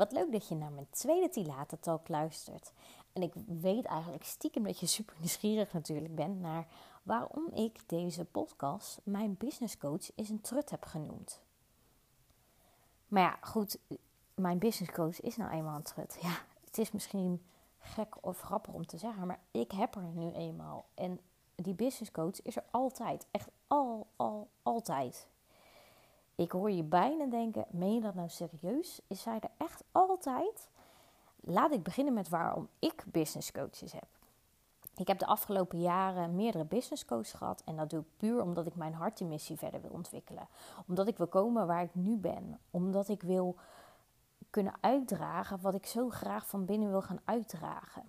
Wat leuk dat je naar mijn tweede Tilata Talk luistert. En ik weet eigenlijk stiekem dat je super nieuwsgierig natuurlijk bent naar waarom ik deze podcast mijn business coach is een trut heb genoemd. Maar ja, goed, mijn business coach is nou eenmaal een trut. Ja, het is misschien gek of grappig om te zeggen, maar ik heb er nu eenmaal. En die business coach is er altijd, echt al, al, altijd. Ik hoor je bijna denken: meen je dat nou serieus? Is zij er echt altijd? Laat ik beginnen met waarom ik business coaches heb. Ik heb de afgelopen jaren meerdere business coaches gehad. En dat doe ik puur omdat ik mijn hartenmissie verder wil ontwikkelen. Omdat ik wil komen waar ik nu ben. Omdat ik wil kunnen uitdragen wat ik zo graag van binnen wil gaan uitdragen.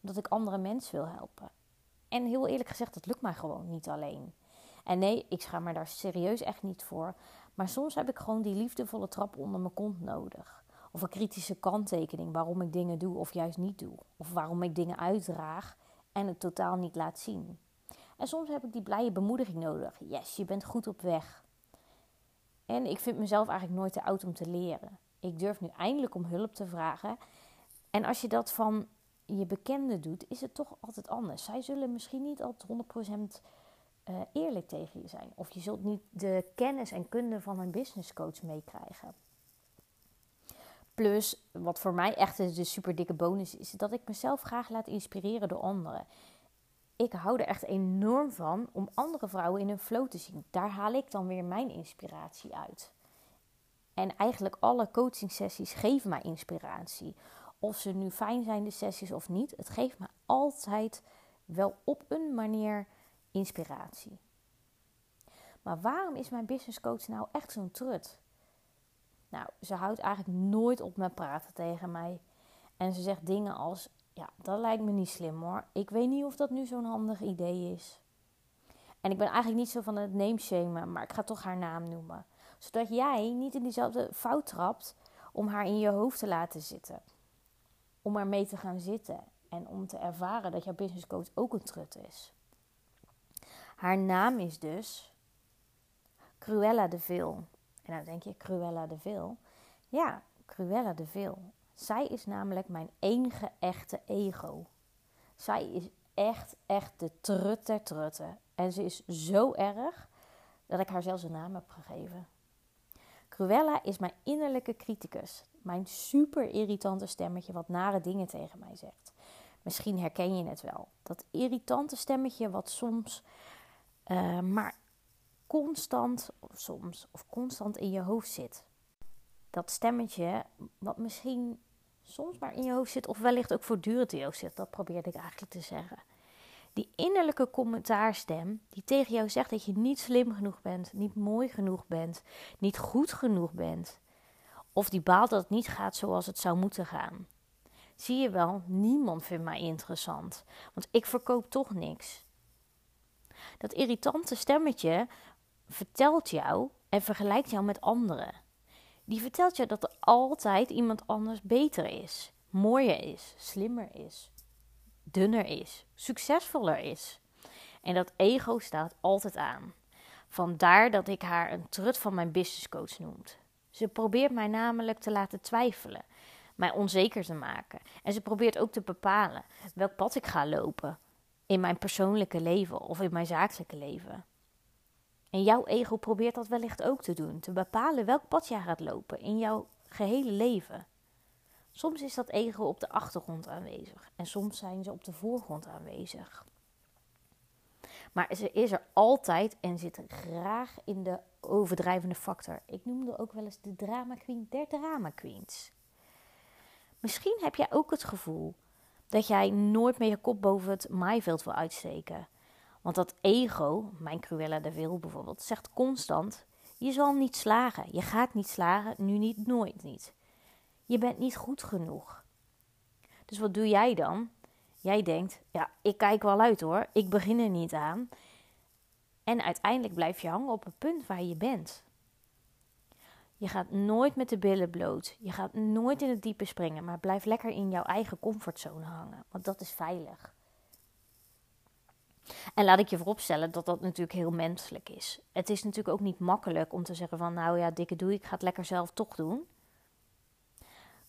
Omdat ik andere mensen wil helpen. En heel eerlijk gezegd, dat lukt mij gewoon niet alleen. En nee, ik schaam me daar serieus echt niet voor. Maar soms heb ik gewoon die liefdevolle trap onder mijn kont nodig. Of een kritische kanttekening waarom ik dingen doe of juist niet doe. Of waarom ik dingen uitdraag en het totaal niet laat zien. En soms heb ik die blije bemoediging nodig. Yes, je bent goed op weg. En ik vind mezelf eigenlijk nooit te oud om te leren. Ik durf nu eindelijk om hulp te vragen. En als je dat van je bekende doet, is het toch altijd anders. Zij zullen misschien niet altijd 100% uh, eerlijk tegen je zijn. Of je zult niet de kennis en kunde van een business coach meekrijgen. Plus, wat voor mij echt de super dikke bonus is, dat ik mezelf graag laat inspireren door anderen. Ik hou er echt enorm van om andere vrouwen in hun flow te zien. Daar haal ik dan weer mijn inspiratie uit. En eigenlijk alle coaching sessies geven mij inspiratie. Of ze nu fijn zijn, de sessies of niet. Het geeft me altijd wel op een manier inspiratie. Maar waarom is mijn business coach nou echt zo'n trut? Nou, ze houdt eigenlijk nooit op met praten tegen mij. En ze zegt dingen als: Ja, dat lijkt me niet slim hoor. Ik weet niet of dat nu zo'n handig idee is. En ik ben eigenlijk niet zo van het nameshamen, maar ik ga toch haar naam noemen. Zodat jij niet in diezelfde fout trapt om haar in je hoofd te laten zitten. Om ermee te gaan zitten en om te ervaren dat jouw business coach ook een trut is. Haar naam is dus Cruella de Vil. En dan denk je, Cruella de Vil? Ja, Cruella de Vil. Zij is namelijk mijn enige echte ego. Zij is echt, echt de trutter trutte. En ze is zo erg dat ik haar zelfs een naam heb gegeven. Cruella is mijn innerlijke criticus. Mijn super irritante stemmetje wat nare dingen tegen mij zegt. Misschien herken je het wel. Dat irritante stemmetje wat soms uh, maar constant, of soms, of constant in je hoofd zit. Dat stemmetje, wat misschien soms maar in je hoofd zit, of wellicht ook voortdurend in je hoofd zit, dat probeerde ik eigenlijk te zeggen. Die innerlijke commentaarstem die tegen jou zegt dat je niet slim genoeg bent, niet mooi genoeg bent, niet goed genoeg bent. Of die baalt dat het niet gaat zoals het zou moeten gaan. Zie je wel, niemand vindt mij interessant, want ik verkoop toch niks. Dat irritante stemmetje vertelt jou en vergelijkt jou met anderen. Die vertelt je dat er altijd iemand anders beter is, mooier is, slimmer is, dunner is, succesvoller is. En dat ego staat altijd aan. Vandaar dat ik haar een trut van mijn business coach noemt. Ze probeert mij namelijk te laten twijfelen, mij onzeker te maken. En ze probeert ook te bepalen welk pad ik ga lopen, in mijn persoonlijke leven of in mijn zakelijke leven. En jouw ego probeert dat wellicht ook te doen, te bepalen welk pad jij gaat lopen in jouw gehele leven. Soms is dat ego op de achtergrond aanwezig en soms zijn ze op de voorgrond aanwezig. Maar ze is er altijd en zit graag in de overdrijvende factor. Ik noemde ook wel eens de drama queen der drama queens. Misschien heb jij ook het gevoel dat jij nooit meer je kop boven het maaiveld wil uitsteken. Want dat ego, mijn Cruella de Vil bijvoorbeeld, zegt constant: je zal niet slagen. Je gaat niet slagen, nu niet, nooit niet. Je bent niet goed genoeg. Dus wat doe jij dan? Jij denkt: ja, ik kijk wel uit hoor, ik begin er niet aan. En uiteindelijk blijf je hangen op het punt waar je bent. Je gaat nooit met de billen bloot. Je gaat nooit in het diepe springen, maar blijf lekker in jouw eigen comfortzone hangen, want dat is veilig. En laat ik je vooropstellen dat dat natuurlijk heel menselijk is. Het is natuurlijk ook niet makkelijk om te zeggen van nou ja, dikke doe ik ga het lekker zelf toch doen.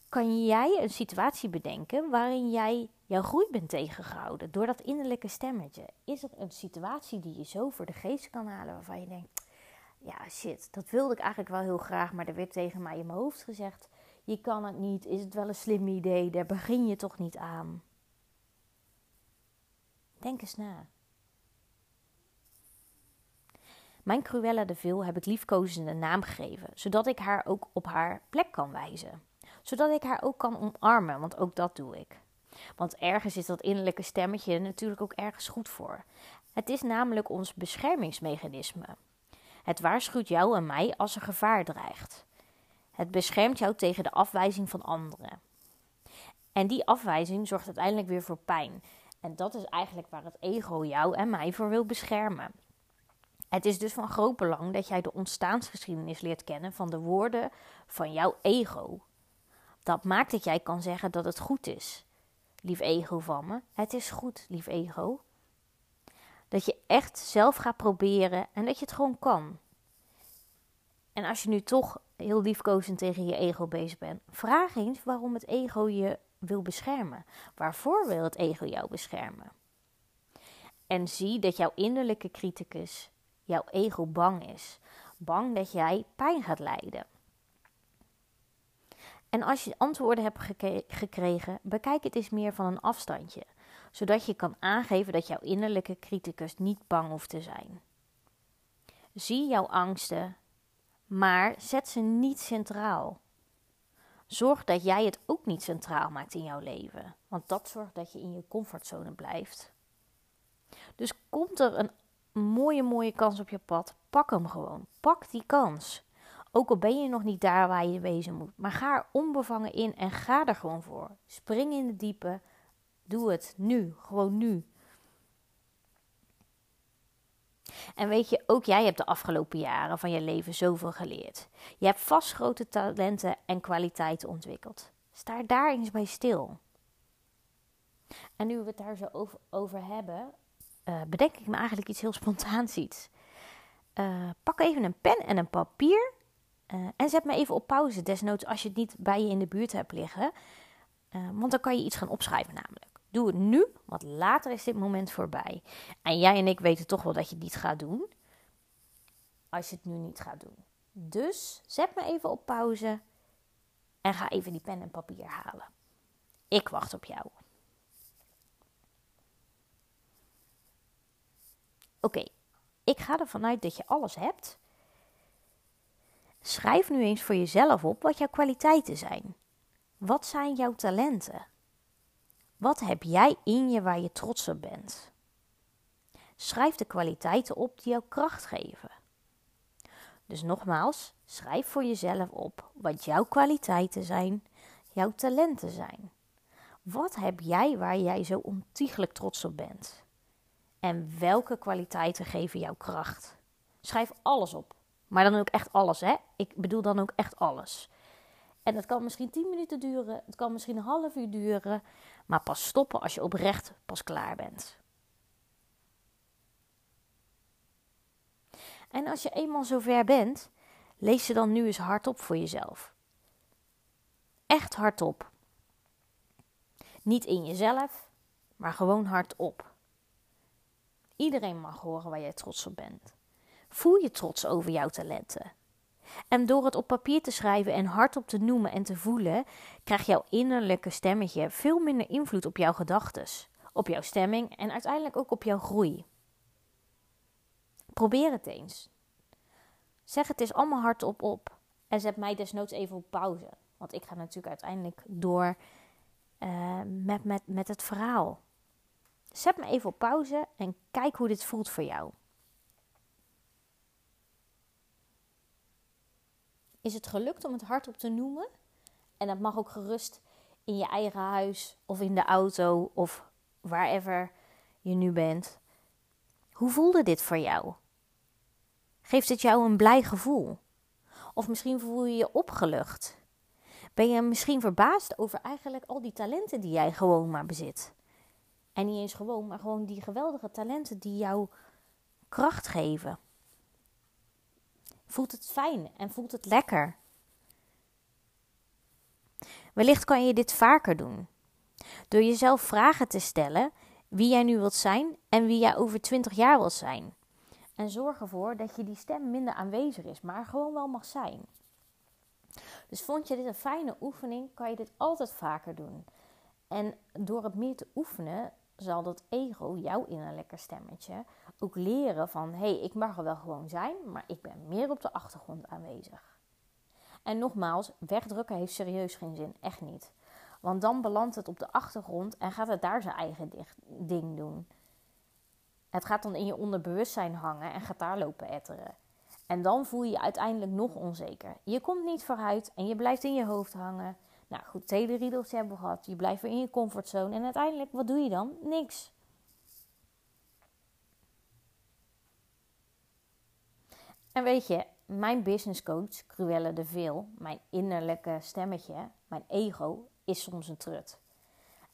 kan jij een situatie bedenken waarin jij jouw groei bent tegengehouden door dat innerlijke stemmetje? Is er een situatie die je zo voor de geest kan halen waarvan je denkt: ja, shit, dat wilde ik eigenlijk wel heel graag, maar er werd tegen mij in mijn hoofd gezegd: je kan het niet, is het wel een slim idee, daar begin je toch niet aan. Denk eens na. Mijn Cruella de Vil heb ik liefkozende naam gegeven, zodat ik haar ook op haar plek kan wijzen. Zodat ik haar ook kan omarmen, want ook dat doe ik. Want ergens is dat innerlijke stemmetje natuurlijk ook ergens goed voor. Het is namelijk ons beschermingsmechanisme. Het waarschuwt jou en mij als er gevaar dreigt. Het beschermt jou tegen de afwijzing van anderen. En die afwijzing zorgt uiteindelijk weer voor pijn. En dat is eigenlijk waar het ego jou en mij voor wil beschermen. Het is dus van groot belang dat jij de ontstaansgeschiedenis leert kennen van de woorden van jouw ego. Dat maakt dat jij kan zeggen dat het goed is. Lief ego van me, het is goed, lief ego. Dat je echt zelf gaat proberen en dat je het gewoon kan. En als je nu toch heel liefkozend tegen je ego bezig bent, vraag eens waarom het ego je wil beschermen. Waarvoor wil het ego jou beschermen? En zie dat jouw innerlijke criticus, jouw ego, bang is. Bang dat jij pijn gaat lijden. En als je antwoorden hebt gekregen, bekijk het eens meer van een afstandje, zodat je kan aangeven dat jouw innerlijke criticus niet bang hoeft te zijn. Zie jouw angsten, maar zet ze niet centraal. Zorg dat jij het ook niet centraal maakt in jouw leven, want dat zorgt dat je in je comfortzone blijft. Dus komt er een mooie, mooie kans op je pad, pak hem gewoon. Pak die kans. Ook al ben je nog niet daar waar je wezen moet. Maar ga er onbevangen in en ga er gewoon voor. Spring in de diepe. Doe het nu. Gewoon nu. En weet je, ook jij hebt de afgelopen jaren van je leven zoveel geleerd. Je hebt vast grote talenten en kwaliteiten ontwikkeld. Sta daar eens bij stil. En nu we het daar zo over, hebben, uh, bedenk ik me eigenlijk iets heel spontaans iets. Uh, pak even een pen en een papier uh, en zet me even op pauze, desnoods als je het niet bij je in de buurt hebt liggen. want dan kan je iets gaan opschrijven namelijk. Doe het nu, want later is dit moment voorbij. En jij en ik weten toch wel dat je het niet gaat doen. Als je het nu niet gaat doen. Dus zet me even op pauze en ga even die pen en papier halen. Ik wacht op jou. Oké, ik ga ervan uit dat je alles hebt. Schrijf nu eens voor jezelf op wat jouw kwaliteiten zijn. Wat zijn jouw talenten? Wat heb jij in je waar je trots op bent? Schrijf de kwaliteiten op die jou kracht geven. Dus nogmaals, schrijf voor jezelf op wat jouw kwaliteiten zijn, jouw talenten zijn. Wat heb jij waar jij zo ontiegelijk trots op bent? En welke kwaliteiten geven jouw kracht? Schrijf alles op. Maar dan ook echt alles, hè? Ik bedoel dan ook echt alles. En het kan misschien 10 minuten duren, het kan misschien een half uur duren, maar pas stoppen als je oprecht pas klaar bent. En als je eenmaal zover bent, lees ze dan nu eens hardop voor jezelf. Echt hardop. Niet in jezelf, maar gewoon hardop. Iedereen mag horen waar jij trots op bent. Voel je trots over jouw talenten. En door het op papier te schrijven en hardop te noemen en te voelen, krijgt jouw innerlijke stemmetje veel minder invloed op jouw gedachten, op jouw stemming en uiteindelijk ook op jouw groei. Probeer het eens. Zeg het is allemaal hardop op en zet mij desnoods even op pauze. Want ik ga natuurlijk uiteindelijk door uh, met, met, met het verhaal. Zet me even op pauze en kijk hoe dit voelt voor jou. Is het gelukt om het hardop te noemen? En dat mag ook gerust in je eigen huis of in de auto of wherever je nu bent. Hoe voelde dit voor jou? Geeft het jou een blij gevoel? Of misschien voel je je opgelucht? Ben je misschien verbaasd over eigenlijk al die talenten die jij gewoon maar bezit? En niet eens gewoon, maar gewoon die geweldige talenten die jou kracht geven. Voelt het fijn en voelt het lekker? Wellicht kan je dit vaker doen. Door jezelf vragen te stellen wie jij nu wilt zijn en wie jij over 20 jaar wilt zijn. En zorg ervoor dat je die stem minder aanwezig is, maar gewoon wel mag zijn. Dus vond je dit een fijne oefening, kan je dit altijd vaker doen. En door het meer te oefenen, zal dat ego, jouw innerlijke stemmetje, ook leren van hé, hey, ik mag er wel gewoon zijn, maar ik ben meer op de achtergrond aanwezig. En nogmaals, wegdrukken heeft serieus geen zin, echt niet. Want dan belandt het op de achtergrond en gaat het daar zijn eigen ding doen. Het gaat dan in je onderbewustzijn hangen en gaat daar lopen etteren. En dan voel je je uiteindelijk nog onzeker. Je komt niet vooruit en je blijft in je hoofd hangen. Nou goed, het hele riedeltje hebben we gehad. Je blijft weer in je comfortzone. En uiteindelijk, wat doe je dan? Niks. En weet je, mijn business coach, Cruelle de Veel, mijn innerlijke stemmetje, mijn ego, is soms een trut.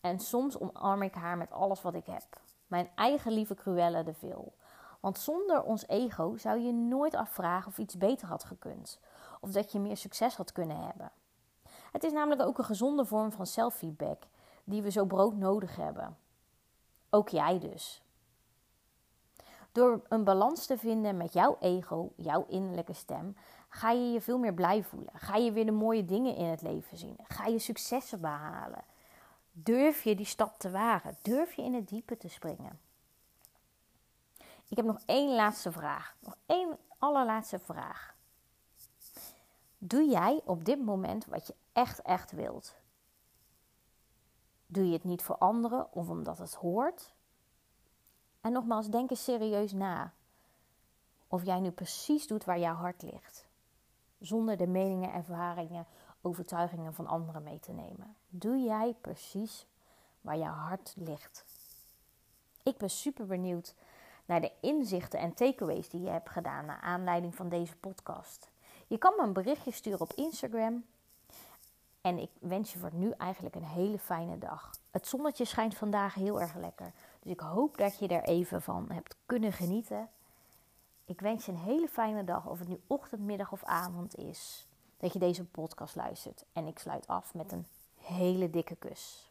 En soms omarm ik haar met alles wat ik heb. Mijn eigen lieve Cruelle de Veel. Want zonder ons ego zou je nooit afvragen of iets beter had gekund. Of dat je meer succes had kunnen hebben. Het is namelijk ook een gezonde vorm van self-feedback die we zo broodnodig hebben. Ook jij dus. Door een balans te vinden met jouw ego, jouw innerlijke stem, ga je je veel meer blij voelen. Ga je weer de mooie dingen in het leven zien. Ga je successen behalen. Durf je die stap te wagen. Durf je in het diepe te springen. Ik heb nog één laatste vraag. Nog één allerlaatste vraag. Doe jij op dit moment wat je echt, echt wilt? Doe je het niet voor anderen of omdat het hoort? En nogmaals, denk eens serieus na. Of jij nu precies doet waar jouw hart ligt. Zonder de meningen, ervaringen, overtuigingen van anderen mee te nemen. Doe jij precies waar jouw hart ligt? Ik ben super benieuwd naar de inzichten en takeaways die je hebt gedaan naar aanleiding van deze podcast. Je kan me een berichtje sturen op Instagram. En ik wens je voor nu eigenlijk een hele fijne dag. Het zonnetje schijnt vandaag heel erg lekker. Dus ik hoop dat je er even van hebt kunnen genieten. Ik wens je een hele fijne dag, of het nu ochtend, middag of avond is, dat je deze podcast luistert. En ik sluit af met een hele dikke kus.